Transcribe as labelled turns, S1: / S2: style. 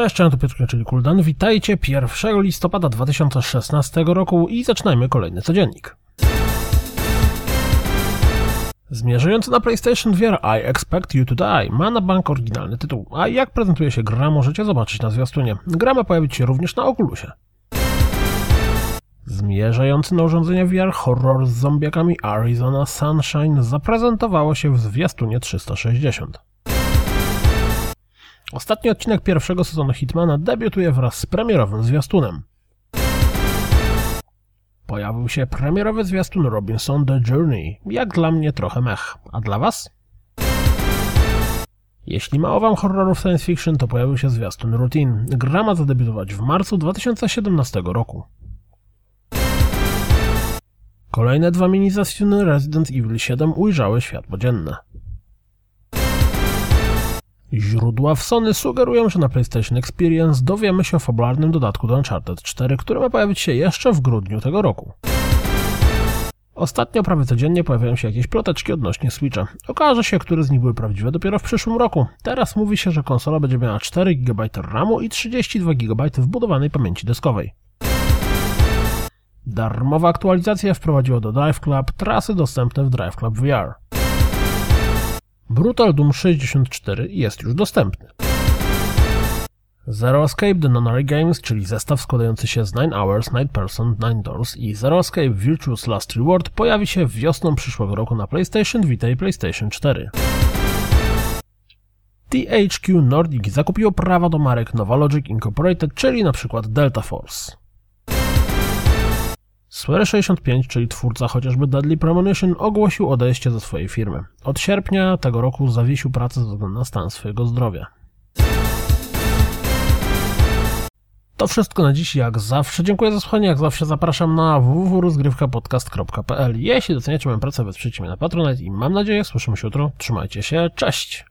S1: Cześć, cześć, to Piotr czyli Kuldan. Witajcie 1 listopada 2016 roku i zaczynajmy kolejny codziennik. Zmierzający na PlayStation VR I Expect You to Die ma na bank oryginalny tytuł, a jak prezentuje się gra możecie zobaczyć na zwiastunie. Gra ma pojawić się również na Oculusie. Zmierzający na urządzenia VR horror z zombiakami Arizona Sunshine zaprezentowało się w zwiastunie 360. Ostatni odcinek pierwszego sezonu Hitmana debiutuje wraz z premierowym zwiastunem. Pojawił się premierowy zwiastun Robinson The Journey. Jak dla mnie trochę mech. A dla was? Jeśli mało wam horrorów science fiction, to pojawił się zwiastun Routine. Gra ma zadebiutować w marcu 2017 roku. Kolejne dwa mini zwiastuny Resident Evil 7 ujrzały światło dzienne. Źródła w Sony sugerują, że na PlayStation Experience dowiemy się o fabularnym dodatku do Uncharted 4, który ma pojawić się jeszcze w grudniu tego roku. Ostatnio prawie codziennie pojawiają się jakieś ploteczki odnośnie Switcha. Okaże się, które z nich były prawdziwe dopiero w przyszłym roku. Teraz mówi się, że konsola będzie miała 4 GB RAMu i 32 GB wbudowanej pamięci deskowej. Darmowa aktualizacja wprowadziła do Drive Club trasy dostępne w Drive Club VR. Brutal Doom 64 jest już dostępny. Zero Escape The Nonary Games, czyli zestaw składający się z 9 Hours, 9 Person, 9 Doors i Zero Escape Virtuous Last Reward pojawi się wiosną przyszłego roku na PlayStation Vita i PlayStation 4. THQ Nordic zakupiło prawa do marek Novalogic Incorporated, czyli np. Delta Force. Square 65, czyli twórca chociażby Deadly Premonition, ogłosił odejście ze swojej firmy. Od sierpnia tego roku zawiesił pracę ze względu na stan swojego zdrowia. To wszystko na dziś, jak zawsze. Dziękuję za słuchanie, jak zawsze zapraszam na www.rozgrywkapodcast.pl Jeśli doceniacie moją pracę, wesprzyjcie mnie na Patronite i mam nadzieję, słyszymy się jutro. Trzymajcie się, cześć!